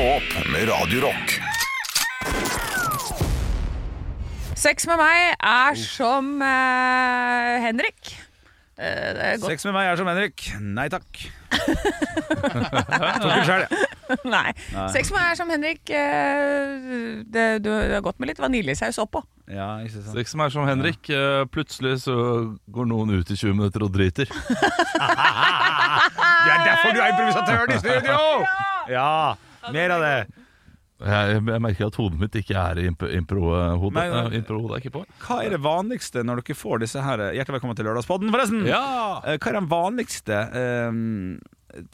Stå opp med Radio Rock. Sex med meg er som eh, Henrik. Eh, det er godt. Sex med meg er som Henrik. Nei takk. Tok den sjøl, jeg. Nei. Sex med meg er som Henrik. eh, det, du det er godt med litt vaniljesaus oppå. ja ikke sant. Som er som Henrik. eh, Plutselig så går noen ut i 20 minutter og driter. Det er derfor du er improvisatøren i studio! Ja, mer av det. Jeg, jeg merker at hodet mitt ikke er impro- impro-hodet. Nei. Eh, er ikke på. Hva er det vanligste når dere får disse her Hjertelig velkommen til Lørdagspodden, forresten. Ja! Eh, Hva er den vanligste um,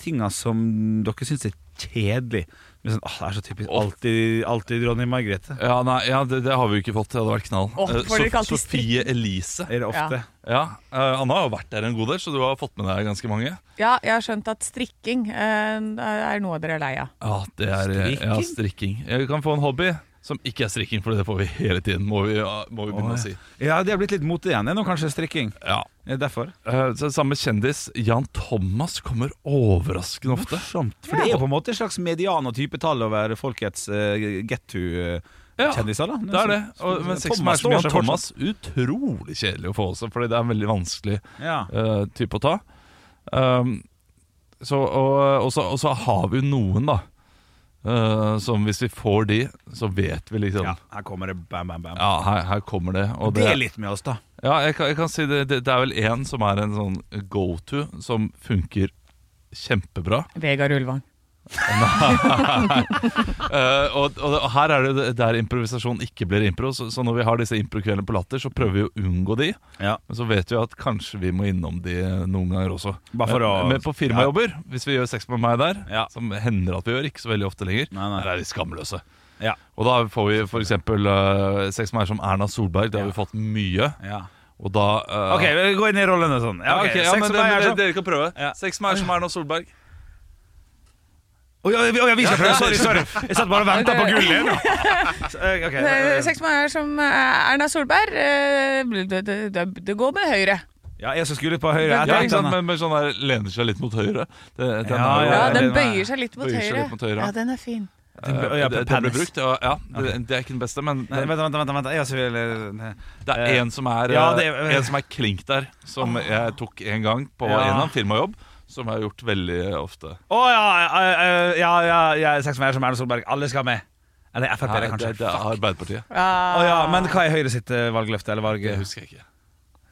tinga som dere syns er kjedelig? Men Sånn, åh, det er så typisk. Alltid, alltid dronning Margrethe. Ja, nei, ja det, det har vi jo ikke fått. Det hadde vært knall. Oh, Eh, ikke Sof- Sofie Elise. Er det ofte? Ja, eh, Anna har jo vært der en god del, så du har fått med deg ganske mange. Ja, jeg har skjønt at strikking eh, er noe dere er lei av. Ja, det er Strikking? Ja, strikking. Jeg kan få en hobby som ikke er strikking, for det får vi hele tiden, må vi, må vi begynne å si. Ja, det har blitt litt igjen. Det er nå kanskje strikking. Ja. Er derfor? Uh, Samme kjendis, Jan Thomas, kommer overraskende ofte. Morsomt. For det er jo på en måte et slags median og typetall over folkets uh, get Ja, to-kjendiser. da Det er det. Og, men sex Thomas, som Jan Thomas, utrolig kjedelig å få også, fordi det er en veldig vanskelig Ja. uh, type å ta. Um, så, og, og, så, og så har vi jo noen, da. Eh, som hvis vi får de, så vet vi liksom ja, Ja, her kommer det bam, bam, bam. her, her kommer det. Og det det, er litt med oss, da. ja, jeg kan, jeg kan si det, det, det er vel én som er en sånn go to, som funker kjempebra. Vegard Ulvang. Eh, og, og, og her er det der improvisasjon ikke blir impro. Så, så når vi har disse improkveldene på Latter, så prøver vi å unngå de. Ja. Men så vet vi at kanskje vi må innom de noen ganger også. Men, å- men på firmajobber, hvis vi gjør sex med meg der, Ja. som hender at vi gjør, ikke så veldig ofte lenger, Nei, nei. der er de skamløse. Ja. Og da får vi f.eks. Uh, sex med meg som Erna Solberg. Det har vi fått mye. Ja. Og da uh... Ok, gå inn i rollene sånn. ja, ok, ja, men det, det, sånn. Dere kan prøve. Ja. Sex med meg som Erna Solberg. Å, ja, ja, vi skal prøve. Sorry, sorry. Jeg satt bare og venta på gullet igjen. Eh, ok, Eh, eh, Sex med meg er som Erna Solberg. eh, det, det, det, det går med høyre. Ja, jeg som skulle på høyre. Jeg Ja, ikke sant? Men, men sånn der lener seg litt mot høyre. Det, den Ja, Ja, ja, Den den er- bøyer seg litt mot bøyer seg høyre. litt mot høyre. Ja, den er fin. Eh, ja, det, det ble brukt, ja. ja det, det er ikke den beste, men Nei, vent, vent, vent, vent. Jeg vil, eller, det er en som er, ja, det- en som er klink der, som jeg tok en gang på Ja. en eller annen firmajobb, som jeg har gjort veldig ofte. Å ja, ja, ja, ja, ja, sex med meg som Erna Solberg. Alle skal med. Eller Frp, Nei, det, kanskje. det, det er Arbeiderpartiet. Å ja, men hva er Høyre sitt eh, valgløfte? Eller valg? Det husker jeg ikke.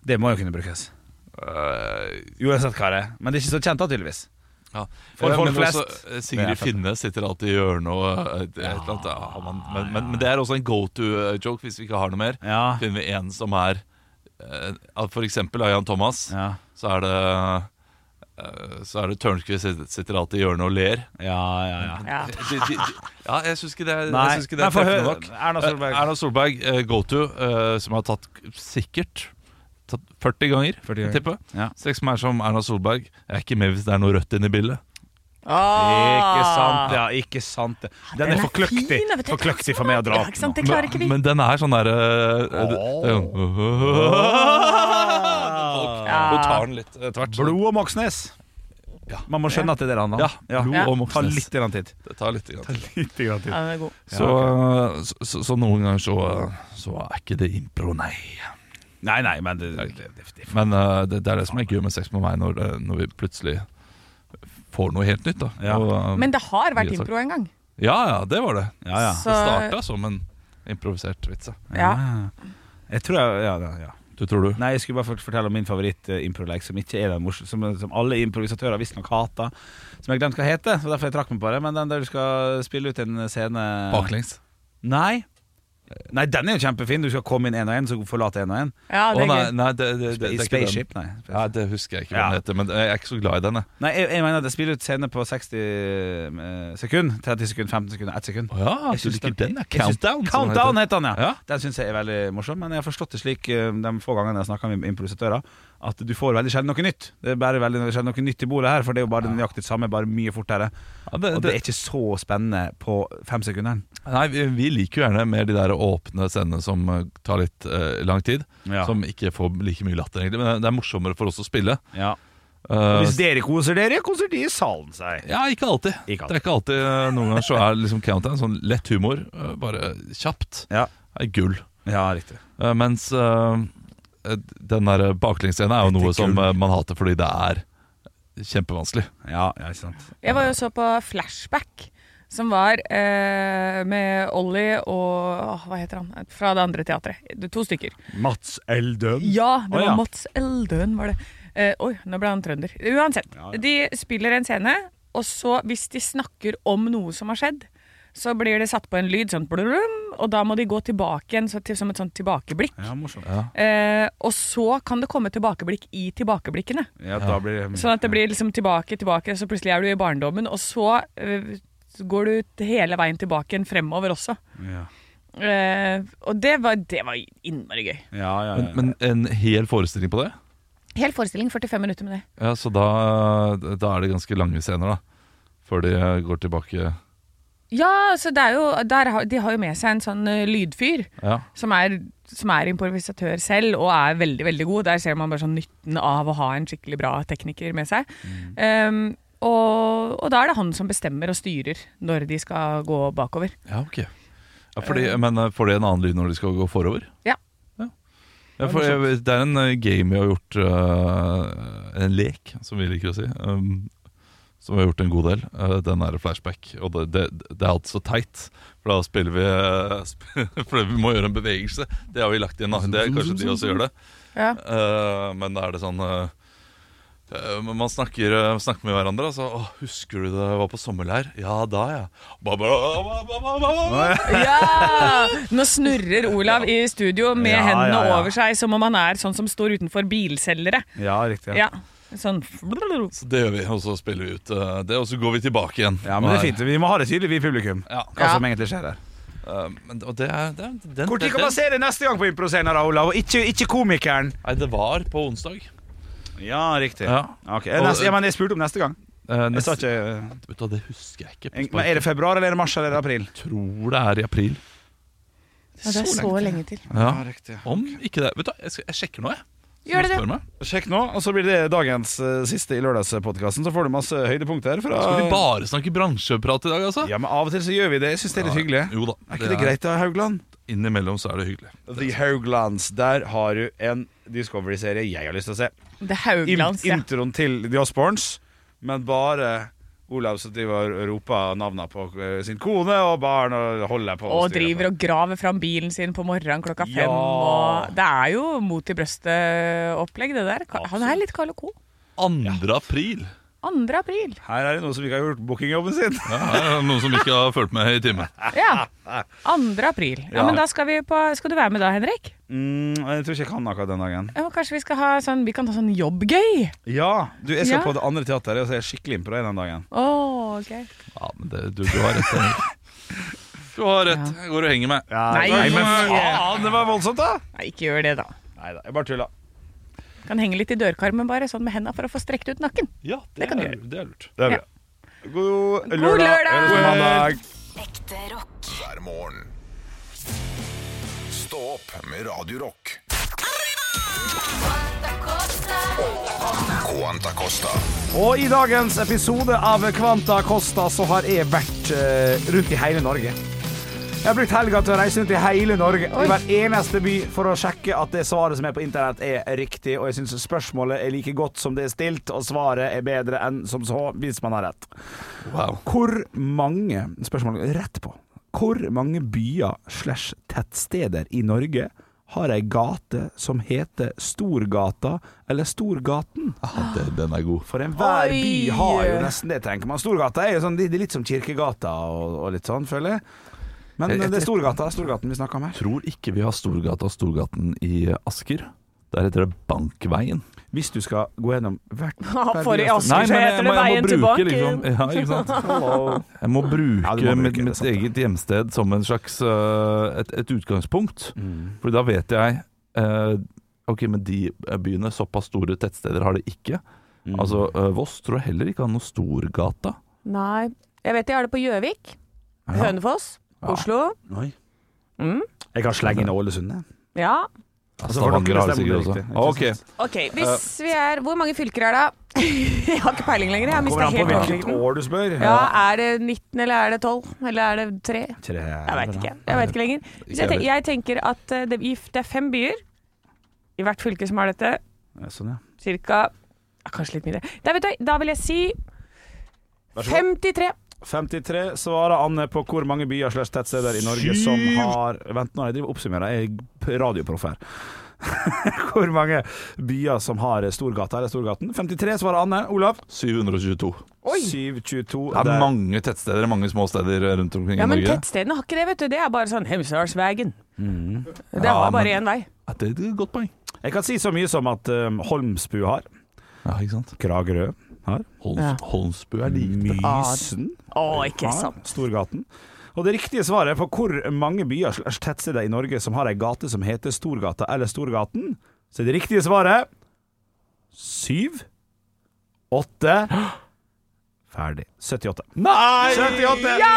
Det må jo kunne brukes. Uh, Uansett hva det er. Men det er ikke så kjent, da, tydeligvis. ja. For Eh, folk men flest. også, eh, Sigrid Finne sitter alltid i hjørnet og et eller annet, ja, man, men, men, men det er også en go to-joke hvis vi ikke har noe mer. Ja. Finner vi en som er eh, For eksempel av Jan Thomas, Ja, så er det så er det Tørnquist sitter, sitter alltid i hjørnet og ler. ja, ja. ja. Ja. De, de, de, ja, jeg syns ikke det er, Nei, jeg ikke det er treffende nok. Erna Solberg. Eh, Erna Solberg, eh, go to, eh, som har tatt sikkert tatt 40 ganger, 40 ganger. jeg tipper. Ja. Seks som er som Erna Solberg. Jeg er ikke med hvis det er noe rødt inne i bildet. Ikke sant, ja. Ikke sant. Den Ah. Den er er for kløktig. For kløktig for meg å dra Ja, opp vi. Men den er sånn derre Du tar den litt tvert. Blod og Moxnes. Man må skjønne at det er det det handler. Ja, blod Ja. og tar litt grann tid. Det tar litt. Grann. Litt grann tid. Ja, god. Så, så, så, noen ganger så, så er ikke det impro, nei. Nei, nei, men det, det, det, det, Men uh, det, det er det som er gøy med sex med meg, når, når vi plutselig får noe helt nytt. da Ja. Og, eh, Men det har vært impro en gang. Ja, ja, det var det. Ja, ja. Så, Det starta som en improvisert vits. ja. ja. Jeg tror jeg Ja, ja. Du tror du? Nei, jeg skulle bare fortelle om min favoritt-improleik, som ikke er den morsomme som, som alle improvisatører visstnok hater. Som jeg glemte hva heter, så derfor jeg trakk meg på det. Men den der du skal spille ut en scene Baklengs. Nei. Nei, den er jo kjempefin. Du skal komme inn én og én, så forlate én og én. Ja, det er nei, gøy. nei det, det, det, det ikke. Spaceship, nei. Ja, det husker jeg ikke hva den heter, men jeg er ikke så glad i den. jeg. Nei, jeg, jeg mener det spiller ut scene på 60 sekund sekunder. 30 sekunder, 15 sekunder, 1 sekund. Å ja, Jeg du liker den? ja. Countdown? Countdown heter. den, ja. Ja. Den syns jeg er veldig morsom, men jeg har forstått det slik eh, de få gangene jeg snakker med improvisatører, at du får veldig sjelden noe nytt. Det er bare veldig sjelden noe nytt i bordet her, for det er jo bare det nøyaktig samme, bare mye fortere. Ja, det, Og det er ikke så spennende på fem sekunder. Nei, vi, vi liker jo gjerne mer de der åpne scenene som eh, tar litt eh, lang tid. Ja. Som ikke får like mye latter, egentlig. Men det er morsommere for oss å spille. Ja. Uh, hvis dere koser dere, koser de i salen seg. ja, ikke alltid. Ikke alltid. Det er ikke alltid eh, Noen ganger så er liksom countdown sånn lett humor. eh, Bare kjapt. Ja, er gull. ja riktig. uh, mens eh, eh, den der baklengsscenen er jo noe som eh, man hater fordi det er kjempevanskelig. Ja, ja, ikke sant. Jeg var jo så på Flashback, som var eh, med Ollie og åh, Hva heter han? Fra det andre teatret. To stykker. Mats Eldøen. Ja, det var var ja. Mats Eldøen, var det. Eh, oi, nå ble han trønder. Uansett. Ja, ja. De spiller en scene, og så, hvis de snakker om noe som har skjedd, så blir det satt på en lyd, sånn blum, og da må de gå tilbake igjen så til, som et sånt tilbakeblikk. Ja, morsomt. Eh, og så kan det komme tilbakeblikk i tilbakeblikkene. Ja, da blir det Sånn at det blir liksom tilbake, tilbake, så plutselig er du i barndommen, og så eh, går du hele veien tilbake igjen fremover også. Ja, Eh, og det var, det var innmari gøy. ja, ja. ja. Men, men en hel forestilling på det? Hel forestilling, 45 minutter med det. Ja, Så da, da er det ganske lange scener, da. Før de går tilbake Ja, så det er jo, der, har- de har jo med seg en sånn eh, lydfyr Ja. som er, som er improvisatør selv og er veldig, veldig god. Der ser man bare sånn nytten av å ha en skikkelig bra tekniker med seg. Um, og, og da er det han som bestemmer og styrer når de skal gå bakover. Ja, ok ja, fordi, Men eh, får de en annen lyd når de skal gå forover? Ja. ja. Ja, for jeg, Det er en eh, game vi har gjort eh, En lek, som vi liker å si. Um, som vi har gjort en god del. eh, den er flashback. Og det, det, det er alltid så teit. For da spiller vi eh, sp For vi må gjøre en bevegelse. Det har vi lagt inn. da Det er Kanskje de også gjør det. Ja. Uh, men da er det sånn uh, eh, man snakker, snakker med hverandre. Altså, å, 'Husker du det var på sommerleir?' 'Ja, da, ja'. Ba, ba, ba, ba, ba, ba. Ja! Nå snurrer Olav i studio med Ja, hendene ja, ja. over seg som om han er sånn som står utenfor bilselgere. ja, riktig. Ja. Sånn Så det gjør vi, og så spiller vi ut eh, det, og så går vi tilbake igjen. Ja, men det er fint. Vi må ha det tydelig, vi i publikum. Ja. Hva Ja. som egentlig skjer her. Eh, men, og det er, det er den, Når kan man se det neste gang på improscenen, da, Olav? Og ikke, ikke komikeren. Nei, det var på onsdag. Ja, riktig. Ja. Ok, neste, ja, men Jeg spurte om neste gang. Eh, Jeg sa neste, ikke vet du, hva, det husker jeg ikke. på Men sparket. Er det februar, eller er det mars, eller er det april? Jeg tror det er i april. Ja, det er så lenge til. Ja. riktig. Om ikke det Vet du, hva, jeg, skal, jeg sjekker nå, jeg. Gjør det det? Sjekk nå, og så blir det dagens uh, siste i lørdagspodkasten. Så får du masse høydepunkter fra Skal vi bare snakke bransjeprat i dag, altså? Ja, men av og til så gjør vi det. Jeg syns det er litt hyggelig. Jo da. Er ikke det greit da, Haugland? Innimellom så er det hyggelig. The Hauglands. Der har du en Discovery-serie jeg har lyst til å se. Det er In Hauglands, ja. introen til The Osborns, men bare Olav som driver og roper navnene på eh, sin kone og barn og holder på. Og driver og graver fram bilen sin på morgenen klokka fem. Ja. Og det er jo mot i brøstet-opplegg, det der. Han er litt Carl Co. 2. april. 2. april. Her er det noen som ikke har gjort bookingjobben sin. Ja, her er det noen som ikke har fulgt med i timen. Ja. 2. april. Ja, Ja. men da skal vi på Skal du være med da, Henrik? Mm, jeg tror ikke jeg kan akkurat den dagen. Ja, kanskje vi skal ha sånn Vi kan ta sånn jobbgøy? Ja, du, Jeg skal Ja. på det andre teateret og så er jeg skikkelig det den dagen. Oh, ok. Ja, men det, du, du har rett. Henrik. Du har rett. Jeg går og henger meg. Nei. men faen, det var voldsomt, da! Nei, ikke gjør det, da. Nei da, jeg bare tulla. Kan henge litt i dørkarmen bare, sånn med henda for å få strekt ut nakken. Ja, Det kan du gjøre. det er lurt. Det er Ja. God lørdag. God lørdag! God mandag. Ekte rock. Hver morgen. Stå opp med Radiorock. Quanta Costa. Og i dagens episode av Kvanta Costa så har jeg vært uh, rundt i hele Norge. Jeg har brukt helga til å reise rundt i hele Norge, i hver eneste by, for å sjekke at det svaret som er på internett, er riktig. Og jeg syns spørsmålet er like godt som det er stilt, og svaret er bedre enn som så, hvis man har rett. Wow. Hvor mange Spørsmål rett på. Hvor mange byer slash tettsteder i Norge har ei gate som heter Storgata eller Storgaten? Ah, det, den er god. For enhver by har jo nesten det, tenker man. Storgata er jo sånn, det er litt som Kirkegata og, og litt sånn, føler jeg. Men jeg- det er Storgata, Storgaten vi snakker om her. Tror ikke vi har Storgata og Storgaten i Asker. Der heter det Bankveien. Hvis du skal gå gjennom hvert For i Asker Nei, så heter det Veien må til banken. liksom Ja, ikke sant? Jeg må bruke, Ja, må bruke mitt, mitt sant eget hjemsted som en slags uh, et, et utgangspunkt. Mm. For da vet jeg uh, Ok, men de byene, såpass store tettsteder, har det ikke. Mm. Altså, uh, Voss tror jeg heller ikke har noe Storgata. Nei. Jeg vet de har det på Gjøvik. Hønefoss. Oslo. Oi. Mm. Jeg kan slenge inn Ålesund. jeg. Ja. Altså, Stavanger har det sikkert også. riktig, Ok, hvis vi er Hvor mange fylker er det? jeg har ikke peiling lenger. Jeg har mista helt hvilket oversikten. år du spør. Ja, er det 19, eller er det 12? Eller er det 3? 3 Jeg veit ikke. Jeg vet ikke lenger. Hvis jeg, tenker, jeg tenker at eh, det, det er fem byer i hvert fylke som har dette. Sånn, ja. Cirka Kanskje litt mindre. Da, vet du, da vil jeg si Vær så god. 53. 53 svarer Anne på hvor mange byer slags tettsteder i Norge som har Vent nå, jeg driver og oppsummerer. Jeg er radioproff her. hvor mange byer som har Storgata eller Storgaten? 53 svarer Anne. Olav? 722. 722. Det er mange tettsteder, mange små steder rundt omkring Ja, i men Norge. tettstedene har ikke det, vet du. Det er bare sånn Hemsedalsvegen. Det Mm. Ja, har bare men- én vei. Det er et godt poeng. Jeg kan si så mye som at um, Holmsbu har. Ja, ikke sant? Kragerø har. Holms, Ja. Holmsbu er lite. Mysen Å, ikke sant. Storgaten. Og det riktige svaret på hvor mange byer slash tettsteder i Norge som har ei gate som heter Storgata eller Storgaten, så er det riktige svaret syv, åtte Ferdig. 78. Nei! 78! Ja!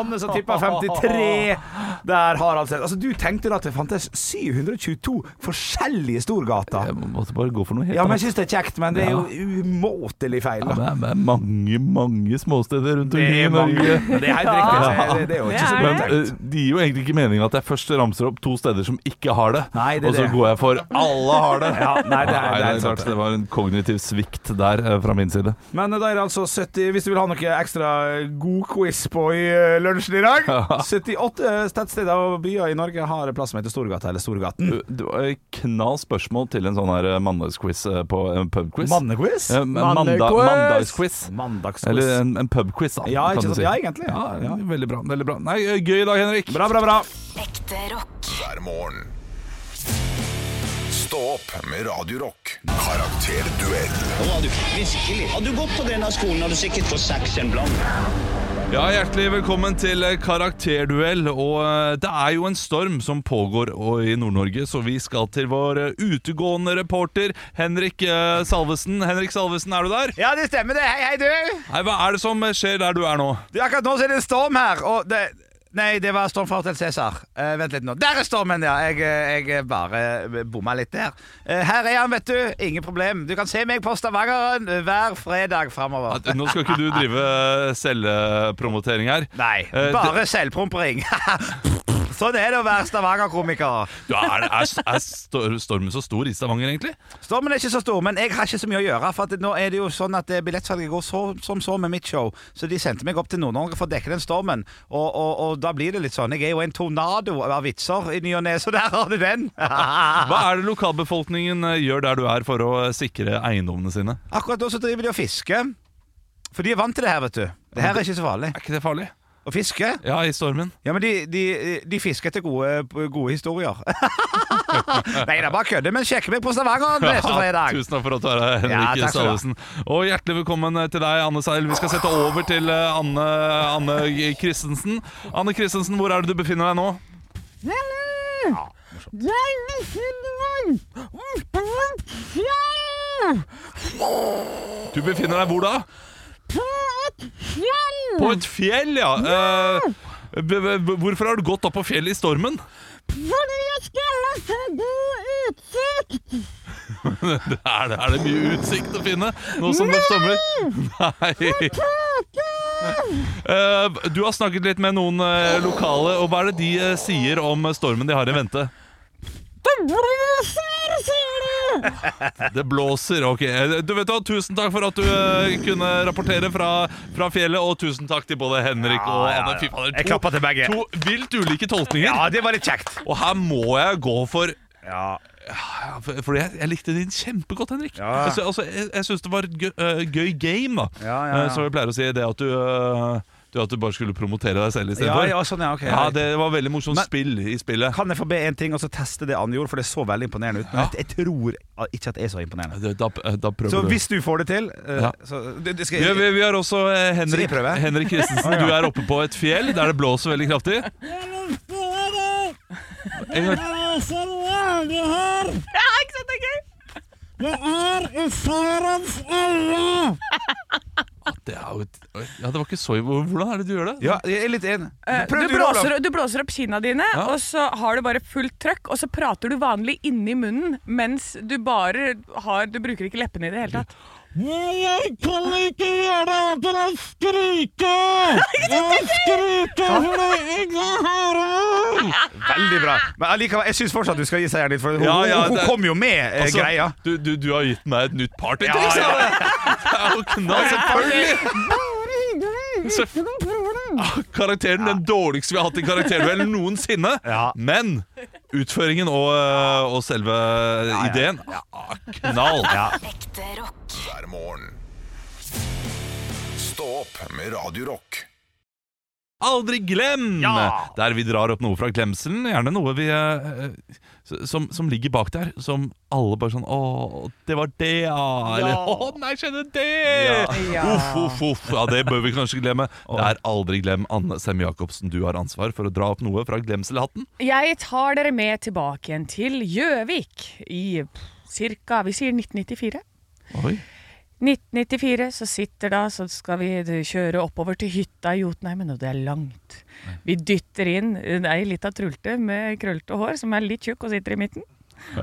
Anne som tippa 53. Der har altså Altså, du tenkte da at det fantes 722 forskjellige storgater. Jeg måtte bare gå for noe helt Ja, men jeg syns det er kjekt, men det er jo umåtelig feil. Da. det, er, det er mange, mange småsteder rundt omkring i. Norge. Det er helt riktig. Ja. Det, det er jo ikke så bra er Men eh, tenkt. det gir jo egentlig ikke mening at jeg først ramser opp to steder som ikke har det, Nei, det og så det. går jeg for alle har det. Ja, nei, det er- det er det, er, det var en kognitiv svikt der eh, fra min side. Men da er det altså 70 Hvis du vil ha noe ekstra god quiz på i eh, lunsjen i dag 78 tettsteder og byer i Norge har plass som heter Storgata eller Storgaten. Du, du, et knall spørsmål til en sånn her eh, mandagsquiz eh, på en pubquiz. Mannequiz? Eh, manda, mandagsquiz. Mandagsquiz. Eller en, en pubquiz, da. Ja, ikke sant? si. Ja, egentlig. Ja, Ja. Veldig bra. veldig bra Nei, eh, Gøy i dag, Henrik. Bra, bra, bra. Ekte rock. hver morgen. Stå opp med Radio Rock. Karakterduell. Nå har du virkelig Har du gått på denne skolen, har du sikkert fått seks en blank. Ja, Hjertelig velkommen til eh, Karakterduell. Og eh, Det er jo en storm som pågår i Nord-Norge, så vi skal til vår eh, utegående reporter Henrik Salvesen. Henrik Salvesen, er du der? Ja, det stemmer det. Hei, hei, du. Hei, Hva er det som skjer der du er nå? Du, akkurat nå så er det storm her, og det Nei, det var storm fra Hotell Cæsar. Uh, vent litt nå. Der er stormen, ja! Jeg, eh, jeg bare bomma litt der. Uh, her er han, vet du. Ingen problem. Du kan se meg på Stavangeren eh, hver fredag framover. Nå skal ikke du drive eh, selvpromotering her. Nei, Bare bare selvprompering. sånn er det å være Stavanger-komiker. Ja, er, er, er stor- stormen så stor i Stavanger, egentlig? Stormen er ikke så stor, men jeg har ikke så mye å gjøre. For at nå er det jo sånn at eh, billettsalget går så, som så med mitt show. Så de sendte meg opp til Nord-Norge for å dekke den stormen. Og, og, og da blir det litt sånn. Jeg er jo en tornado av vitser i ny og ne, så der har du den. Hva er det lokalbefolkningen eh, gjør der du er for å eh, sikre eiendommene sine? Akkurat nå så driver de og fisker. For de er vant til det her, vet du. Det her er ikke så farlig. Er ikke det farlig? Å fiske? Ja, i stormen. Ja, men de, de, de fisker etter gode, gode historier. Nei, det er bare kødder, men sjekk meg på Stavanger neste fredag. Tusen takk for at du er her, Henrik ha. Salvesen. Og hjertelig velkommen til deg, Anne Seil. Vi skal sette over til eh, Anne, Anne Christensen. Anne Christensen, hvor er det du befinner deg nå? Du befinner deg hvor da? På et fjell, ja. Eh, b- b- hvorfor har du gått opp på fjellet i stormen? Er det, er det mye utsikt å finne nå som det stormer? Nei. Eh, du har snakket litt med noen eh, lokale, og hva er det de eh, sier om stormen de har i vente? Det blåser, ok. Eh, Du vet hva, Tusen takk for at du eh, kunne rapportere fra, fra fjellet, og tusen takk til både Henrik og ja, Anne. Fy fader, Jeg klapper til begge. To vilt ulike tolkninger. Ja, det var litt kjekt. Og her må jeg gå for Ja. ja, for- Fordi jeg, jeg likte din kjempegodt, Henrik. Ja. Altså, altså, jeg jeg syns det var et gøy, øh, gøy game, da. Ja, ja, ja. Eh, Som vi pleier å si. Det at du, øh, Du, at du bare skulle promotere deg selv Ja, istedenfor. ja, sånn, ja, okay, Ja, det var veldig morsomt Men- spill i spillet. Kan jeg få be en ting, og så teste det Anne gjorde, for det så veldig imponerende ut. Men Ja. jeg, jeg tror ikke at det er så imponerende. Da, da prøver Så du. hvis du får det til eh, Ja. så, det, det skal, Vi, vi, vi har også eh, Henrik? Henrik Kristensen. Du er oppe på et fjell der det blåser veldig kraftig. En gang. Ja, ikke sant, det er gøy! Det er jo et, ja, det var ikke så Hvordan er det du gjør det? Ja, jeg er litt enig. Eh, Prøv Du du, blåser, du blåser opp kinna dine, Ja. og så har du bare fullt trøkk, og så prater du vanlig inni munnen, mens du bare har Du bruker ikke leppene i det hele tatt. Veldig bra. Men allikevel, jeg syns fortsatt du skal gi seieren litt, for hun, Ja, ja, hun, hun det- kom jo med eh, Altså, greia. Du, du, du har gitt meg et nytt party. Ja, ja. Det er jo knall, selvfølgelig! Selvf- Ah, Karakteren den dårligste vi har hatt i karakterduell noensinne. Ja. Men utføringen og, øh, og selve ideen ja, knall. hver morgen. Stå opp med Radio Rock. Aldri glem! Ja! Der vi drar opp noe fra glemselen. Gjerne noe vi eh, som, som ligger bak der. Som alle bare sånn Å, det var det, ja. Eller Å, nei, skjedde det! Ja. Uff, uff, uff. Ja, det bør vi kanskje glemme. Det er aldri glem Anne Sem Jacobsen. Du har ansvar for å dra opp noe fra glemselhatten. Jeg tar dere med tilbake igjen til Gjøvik i ca. Vi sier 1994. Oi. 1994 så sitter da, så skal vi kjøre oppover til hytta i Jotunheimen, og det er langt. Vi dytter inn ei lita trulte med krøllete hår, som er litt tjukk og sitter i midten.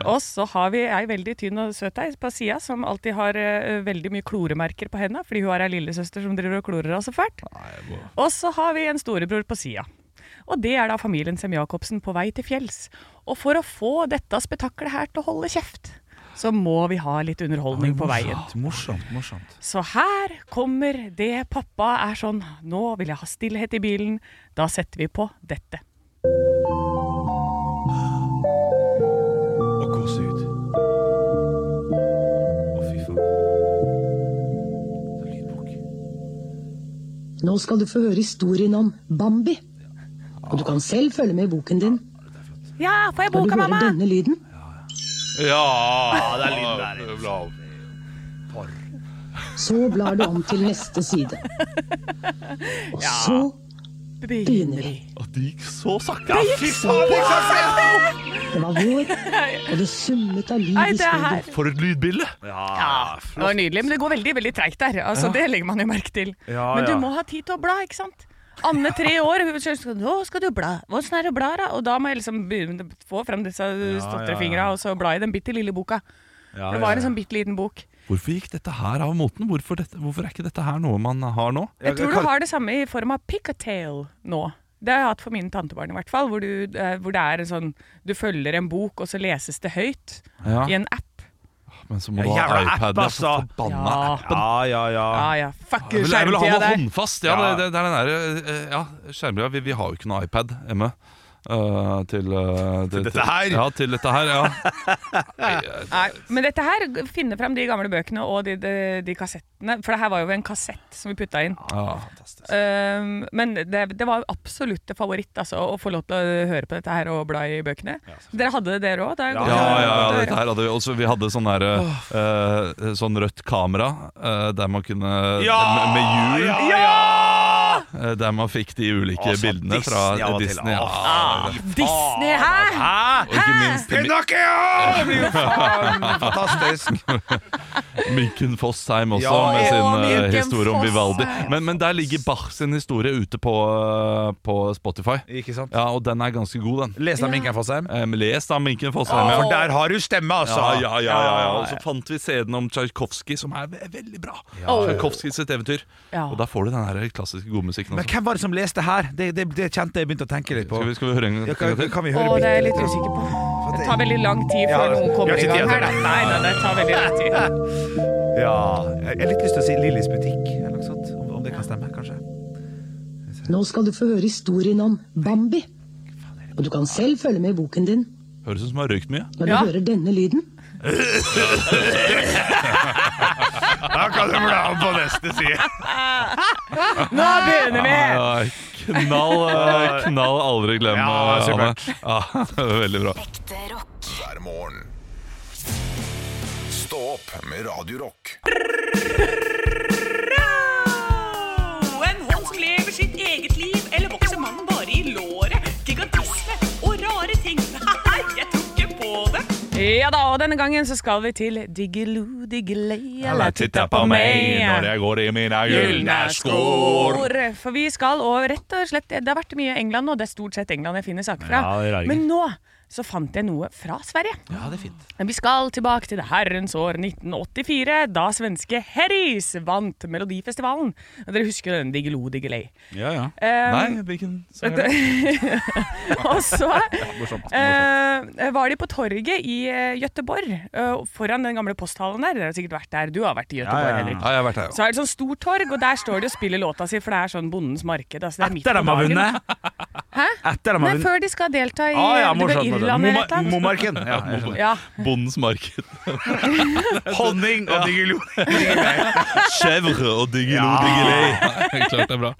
Og så har vi ei veldig tynn og søt ei på sida, som alltid har uh, veldig mye kloremerker på henda, fordi hun har ei lillesøster som driver og klorer henne så fælt. Og så har vi en storebror på sida. Og det er da familien Sem-Jacobsen på vei til fjells. Og for å få dette spetakkelet her til å holde kjeft, så må vi ha litt underholdning på veien. Morsomt, morsomt. Så her kommer det pappa er sånn Nå vil jeg ha stillhet i bilen. Da setter vi på dette. Og kose ut. Å, fy faen. Lydbok. Nå skal du få høre historien om Bambi. Og du kan selv følge med i boken din Ja, får jeg boka, mamma? Skal du høre denne lyden. Ja! det er lyden der. Bra. Så blar du om til neste side. Og så begynner vi. At det gikk så sakte. Fy faen! Det var vår, og det summet av liv Nei, i det skogen. For et lydbilde! Ja, Det var nydelig, men det går veldig veldig treigt der. Altså, Det legger man jo merke til. Ja, men du ja. må ha tid til å bla, ikke sant? Anne, tre år, nå skal du bla. Åssen er det å bla, da? Og da må jeg liksom begynne å få frem disse stotrefingra og så bla i den bitte lille boka. Ja, For det var en sånn bitte liten bok. Hvorfor gikk dette her av moten? Hvorfor, dette, hvorfor er ikke dette her noe man har nå? Jeg tror du har det samme i form av pick-a-tail nå. Det har jeg hatt for mine tantebarn i hvert fall. Hvor, du, eh, hvor det er en sånn Du følger en bok, og så leses det høyt Ja. i en app. Men så må Ja, du ha jævla app, iPad. Er altså. forbanna Ja. appen. Ja, ja, ja. Ja ja, fuck skjermtida der. jeg vil ha noe håndfast. Ja, Ja. Det, det, det er den der, eh, ja, skjermbrilla. Vi, vi har jo ikke noe iPad hjemme. Eh, til, til, til dette her? Ja, til dette her, ja. Nei, men dette her, finne frem de gamle bøkene og de, de, de kassettene. For det her var jo en kassett som vi putta inn. ja. Um, men det, det var absolutt det favoritt, altså, å få lov til å høre på dette her og bla i bøkene. Dere hadde det dere òg? Ja, ja, ja, dette her hadde vi også. Vi hadde sånn der, uh, sånn rødt kamera eh, der man kunne Ja! med, med hjul. Ja, ja! Eh, Der man fikk de ulike Altså, bildene Disney fra ja. Disney. Ja. Ah, Disney, hæ? Hæ? og ikke minst Pinocchio! Fantastisk. Minken Fossheim også, Ja, med sin eh, historie om Vivaldi. Men, men der ligger Bach sin historie ute på, eh, på Spotify. Ikke sant? Ja, Og den er ganske god, den. Les av Minken Fossheim. Um, Les da Minken Fossheim. For der har du stemme, altså. Ja, ja, ja, ja, ja. Og så fant vi CD-en om Tsjajkovskij, som er ve veldig bra. Tsjajkovskij sitt eventyr. Ja. Og da får du den her klassiske godmusikken Men hvem var det som leste her? Det, det, det kjente jeg begynte å tenke litt på. Skal vi, skal vi høre en Ja, gang kan, til? kan vi Å, høre det er jeg litt usikker på. Det tar veldig lang tid før Ja, noen kommer i gang her. Da. Nei, nei, det tar veldig lang tid. Ja, jeg har litt lyst til å si Lillys butikk, eller noe sånt. Om, om det kan stemme, kanskje. Nå skal du få høre historien om Bambi. Og du kan selv følge med i boken din Høres ut som du har røykt mye. når du Ja. hører denne lyden. Da kan du bla om på neste side. Nå begynner vi! Knall, eh, knall aldri glem, Ja, det Anne. Ja, veldig bra. hver morgen. Stå opp med Radio Rock. En hånd som lever sitt eget liv, eller vokser mannen bare i låret? Ja da, og denne gangen så skal vi til Diggiloo Diggiley Eller titta på meg når jeg går i mine Gylne skor. For vi skal, og rett og slett Det har vært mye England nå, det er stort sett England jeg finner saker fra. Ja, det er rart. Men nå så fant jeg noe fra Sverige. Ja, det er fint. Men Vi skal tilbake til det herrens år 1984, da svenske Herris vant Melodifestivalen. Dere husker den Digelo Diggiley? Ja, ja. Um, Nei, hvilken sang er det? og så Morsomt. morsomt. Uh, var de på torget i uh, Gøteborg, uh, foran den gamle posthallen der. Dere har sikkert vært der. Du har vært i Gøteborg, Ja, ja, ja. Henrik. Ja, jeg har vært der, jo. Så er det sånn stort torg, og der står de og spiller låta si, for det er sånn Bondens marked. Altså det er Etter de har vunnet? Hæ? Etter de har vunnet. Nei, før de skal delta i Ah, ja, morsomt. Morsomt. Irland eller Moma- et eller annet. Momarken. Ja. Ja. Bondens marked. Honning og diggelo. Chèvre og diggelo Ja. Klart det er bra.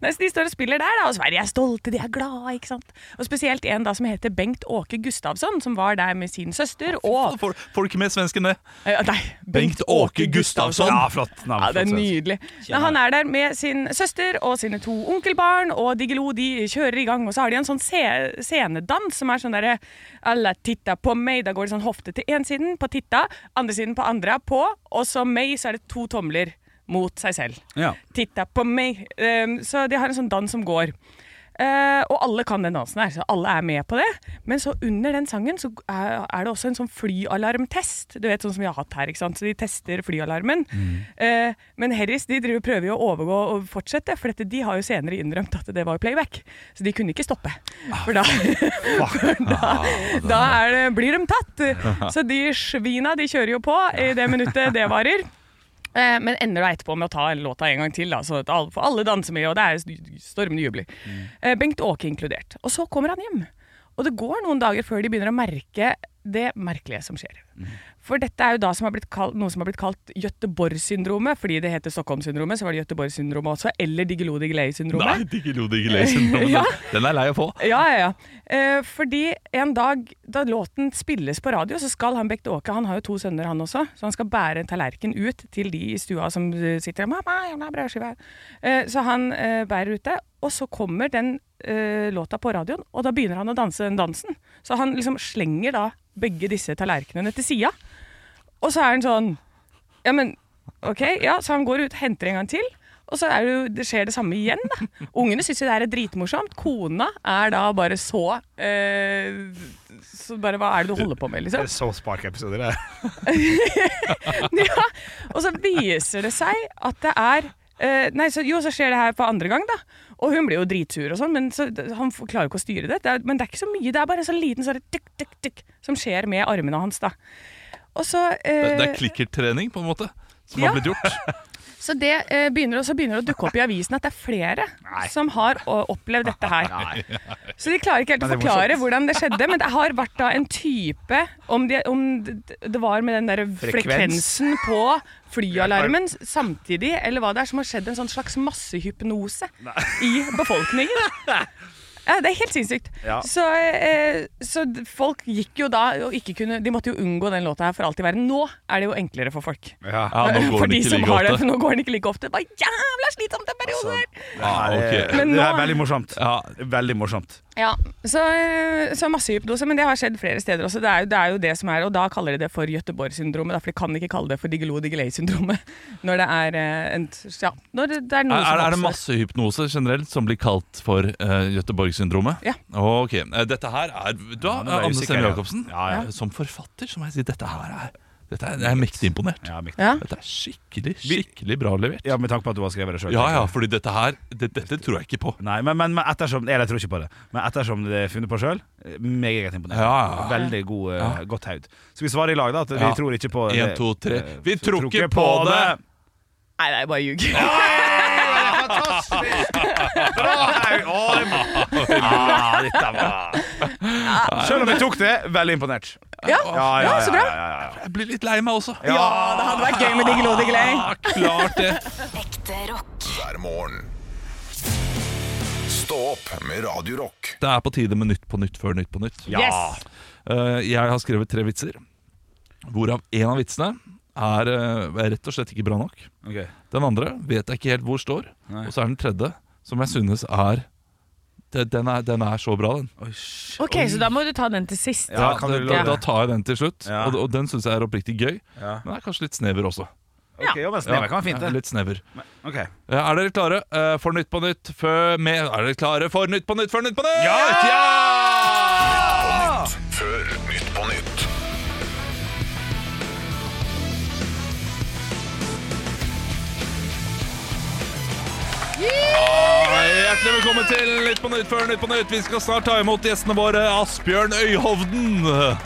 Nei, så De står og spiller der, da, og Sverige er stolte, de er glade. ikke sant? Og Spesielt en da som heter Bengt Åke Gustavsson, som var der med sin søster. Og Får, du ikke med svensken det? Eh, Nei, Bengt Åke Gustavsson. Ja, flott navn. Ja, det er nydelig. Nei, han er der med sin søster og sine to onkelbarn, og Diggelo de kjører i gang. Og så har de en sånn scenedans som er sånn derre Alla titta på meg. Da går det sånn hofte til én siden på titta, andre siden på andre på, og så meg så er det to tomler mot seg selv. Ja. Titta på meg. Um, så de har en sånn dans som går. Eh, og alle kan den dansen her, så alle er med på det. Men så under den sangen så er, er det også en sånn flyalarmtest. Du vet sånn som vi har hatt her, ikke sant. Så de tester flyalarmen. Eh, men Harris de driver, prøver jo å overgå og fortsette, for dette, de har jo senere innrømt at det var playback. Så de kunne ikke stoppe. For da, for da, da er det, blir de tatt. Så de svina de kjører jo på i det minuttet det varer. Eh, men ender da etterpå med å ta låta en gang til, da, så at alle, for alle danser med, og det er stormende jubel. Eh, Bengt Åke inkludert. Og så kommer han hjem. Og det går noen dager før de begynner å merke det merkelige som skjer. For dette er jo da som kalt, noe som har blitt kalt Göteborg-syndromet. Fordi det heter Stockholm-syndromet, så var det Göteborg-syndromet også. Eller Diggiloo Nei, Diggiley-syndromet. Diggiloo Diggiley-syndromet. Ja. Den er lei å få. Ja, ja, ja. Eh, fordi en dag da låten spilles på radio, så skal han Bengt Åke Han har jo to sønner, han også. Så han skal bære en tallerken ut til de i stua som sitter og Mamma, jeg vil brødskive. Eh, så han eh, bærer ut det. Og så kommer den låta på radioen, og da begynner han å danse den dansen. Så han liksom slenger da begge disse tallerkenene til sida. Og så er han sånn Ja, men OK, ja. Så han går ut, henter en gang til. Og så er det, jo, det skjer det samme igjen. da. Ungene syns jo det er dritmorsomt. Kona er da bare så eh, Så bare Hva er det du holder på med, liksom? Det er så sparkeepisoder, det. ja. Og så viser det seg at det er eh, Nei, så, jo, så skjer det her for andre gang, da. Og hun blir jo dritsur og sånn, men så, han klarer jo ikke å styre det. det er, men det er ikke så mye. Det er bare en sånn liten sånn tikk, tikk, tikk som skjer med armene hans, da. Og så Det, eh, det er klikkertrening, på en måte, som Ja. har blitt gjort. Så det eh, begynner, så begynner det å dukke opp i avisen at det er flere som har opplevd dette her. Så de klarer ikke helt å det forklare hvordan det skjedde, men det har vært da en type Om, de, om det, det var med den der Frekvens. frekvensen på flyalarmen samtidig, eller hva det er som har skjedd en sånn slags massehypnose i befolkningen. Ja, Det er helt sinnssykt. Ja. Så, eh, så folk gikk jo da og ikke kunne De måtte jo unngå den låta her for alt i verden. Nå er det jo enklere for folk. Ja. Ja, nå går for den de ikke som like har det, for nå går den ikke like ofte. Det var jævla slitsomt en periode her! Ja, ok. Men det er veldig morsomt. Ja. Veldig morsomt. Ja, så, så masse hypnose, men det har skjedd flere steder også. Det er, jo, det er jo det som er, og da kaller de det for Göteborg-syndromet. For de kan ikke kalle det for Digelo-Digelay-syndromet. Når det er eh, en, ja, når det, det er noe Er, som er det masse hypnose generelt som blir kalt for uh, Göteborg-syndromet? Ja. Ok, eh, Dette her er Da, Ja, nå Anne Stemme. Jacobsen, Ja, ja. eh, som forfatter så må jeg si dette her er dette er, Jeg er mektig imponert. Ja, mektig. Ja. Dette er skikkelig, skikkelig bra levert. ja, Med tanke på at du har skrevet det sjøl. Ja, ja, fordi dette her det, Dette tror jeg ikke på. Nei, men, men, men ettersom Eller jeg tror ikke på det. Men ettersom det er funnet på sjøl, meget imponert. Ja. Veldig god, eh, Ja. godt haud. Så vi svarer i lag, da. At vi Ja. tror ikke på En, det. to, tre. Eh, Vi tror ikke på det! Nei, det er bare ljug. Bra det må- Ah, dette var Selv om jeg tok det, veldig imponert. Ja, ja, så bra. ja, ja, ja. Jeg blir litt lei meg også. Ja, det hadde vært gøy med Diggiloo-Diggiley. Ja, klart det. Ekte rock. hver morgen. Stå opp med Radio Rock. Det er på tide med Nytt på nytt før Nytt på nytt. Yes. Eh, Jeg har skrevet tre vitser, hvorav en av vitsene er eh, rett og slett ikke bra nok. Okay. Den andre vet jeg ikke helt hvor står. Nei. Og så er den tredje, som jeg synes er den er, den er så bra, den. Oi, Ok, så da må du ta den til sist. Ja, kan da, du da, da tar jeg den til slutt. Ja. Og, og den syns jeg er oppriktig gøy. Ja. Men er kanskje litt snever også. Ok, jo, men snever kan være fint, Ja, det. litt snever. Okay. Ja, Er dere klare eh, for Nytt på Nytt før med Er dere klare for Nytt på Nytt før Nytt på Nytt? Ja! Hjertelig velkommen til Nytt på Nytt før Nytt på Nytt. Vi skal snart ta imot gjestene våre Asbjørn Øyhovden.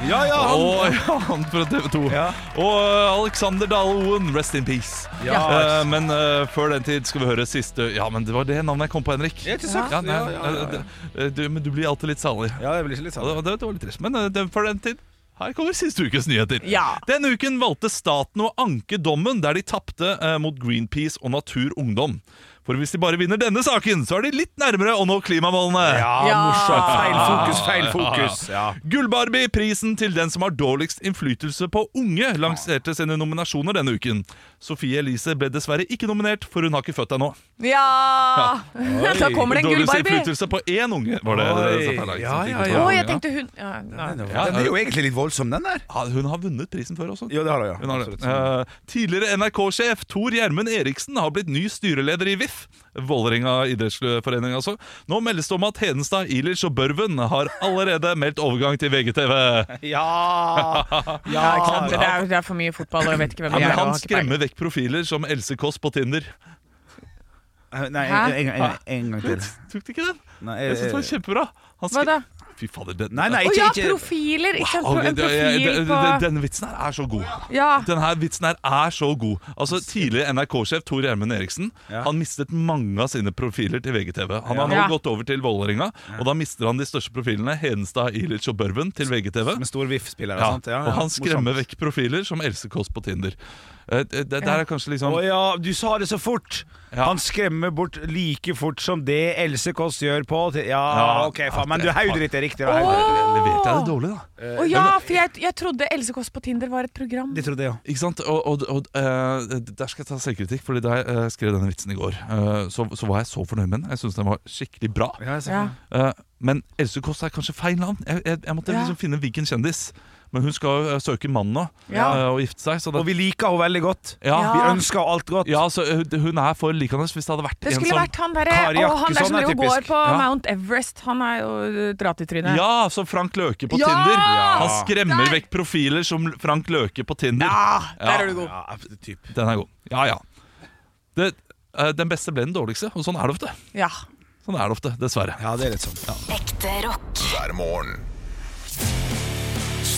Ja, ja, han. Og ja, han fra TV 2. Ja. Og eh, Alexander Dahl Oen, rest in peace. Ja. Eh, men eh, før den tid skal vi høre siste Ja, men det var det navnet jeg kom på, Henrik. Ja, ikke sant? Ja, nei, Ja, ja, ja, ja. eh, Du, men du blir alltid litt salig. Ja, jeg blir litt det, det, det var litt trist. Men eh, før den tid her kommer siste ukes nyheter. Ja. Denne uken valgte staten å anke dommen der de tapte eh, mot Greenpeace og Natur Ungdom. For hvis de bare vinner denne saken, så er de litt nærmere å nå klimamålene. Ja, Ja. morsomt. Feil fokus, feil fokus. Ja. Gullbarbie, prisen til den som har dårligst innflytelse på unge, lanserte sine nominasjoner denne uken. Sofie Elise ble dessverre ikke nominert, for hun har ikke født ennå. Ja! Da kommer det en Dårligst gullbarbie. innflytelse på én unge, var det. Oi. det jeg Ja, ja, Å, jeg tenkte hun ja, nei. Ja, Den er jo egentlig litt voldsom, den der. Ja, hun har vunnet prisen før også. Ja, det har hun, ja. Hun har det. Eh, tidligere NRK-sjef Tor Gjermund Eriksen har blitt ny styreleder i VIF. Vålerenga idrettsforening, altså. Nå meldes det om at Hedenstad, Ilic og Børven har allerede meldt overgang til VGTV. Ja! Ja, ja? Det er, det er for mye fotball, og jeg vet ikke hvem Ja, de men er. han har skremmer vekk profiler som Else Kåss på Tinder. Nei, en, en, en, en gang til. Tok du ikke den? Nei, Jeg synes det var kjempebra. Han Hva da? Fy fader, den, Nei, nei, Å ikke, ja, profiler! Ikke? Wow, En profil på Denne Denne vitsen her er så god. Ja. Denne vitsen her er så god. Altså Tidligere NRK-sjef Tor Gjermund Eriksen Ja. Han mistet mange av sine profiler til VGTV. Han har nå Ja. gått over til Vålerenga, og da mister han de største profilene, Hedenstad, Ilic og Børven, til VGTV. Med stor VIF-spiller og Ja. Ja, ja. og han skremmer Morsomt. vekk profiler som Else Kåss på Tinder. Eh, Det, det der er kanskje liksom Å ja, du sa det så fort! Ja. Han skremmer bort like fort som det Else Kåss gjør på Ja, Ja, ok, faen, men du hodet ditt er riktig. da. Åh! Leverte jeg det dårlig, da? Å ja, for jeg, jeg trodde Else Kåss på Tinder var et program. Det trodde jeg òg. Ikke sant? Og, og, og eh, Der skal jeg ta selvkritikk, Fordi da jeg eh, skrev denne vitsen i går, eh, så, så var jeg så fornøyd med den. Jeg syns den var skikkelig bra. Ja. Eh, men Else Kåss er kanskje feil navn. Jeg, jeg, jeg måtte Ja. liksom finne hvilken kjendis. Men hun skal jo eh, søke mann nå Ja. eh, og gifte seg. Så det, Og vi liker henne veldig godt. ja, Ja. Vi ønsker henne alt godt. ja, så eh, hun er for likende hvis det hadde vært Det en skulle som vært han der, Kari Jakkesson. han der som driver går på Ja. Mount Everest. Han er jo dratt i trynet. Ja, som Frank Løke på Ja! Tinder. Ja. Han skremmer Der. vekk profiler som Frank Løke på Tinder. Ja, der er du god. Ja, typ. Den er god. Ja, ja. Det, den beste ble den dårligste, og sånn er det ofte. Ja. Sånn er det ofte, dessverre. Ja, det er litt sånn. Ekte rock. hver morgen.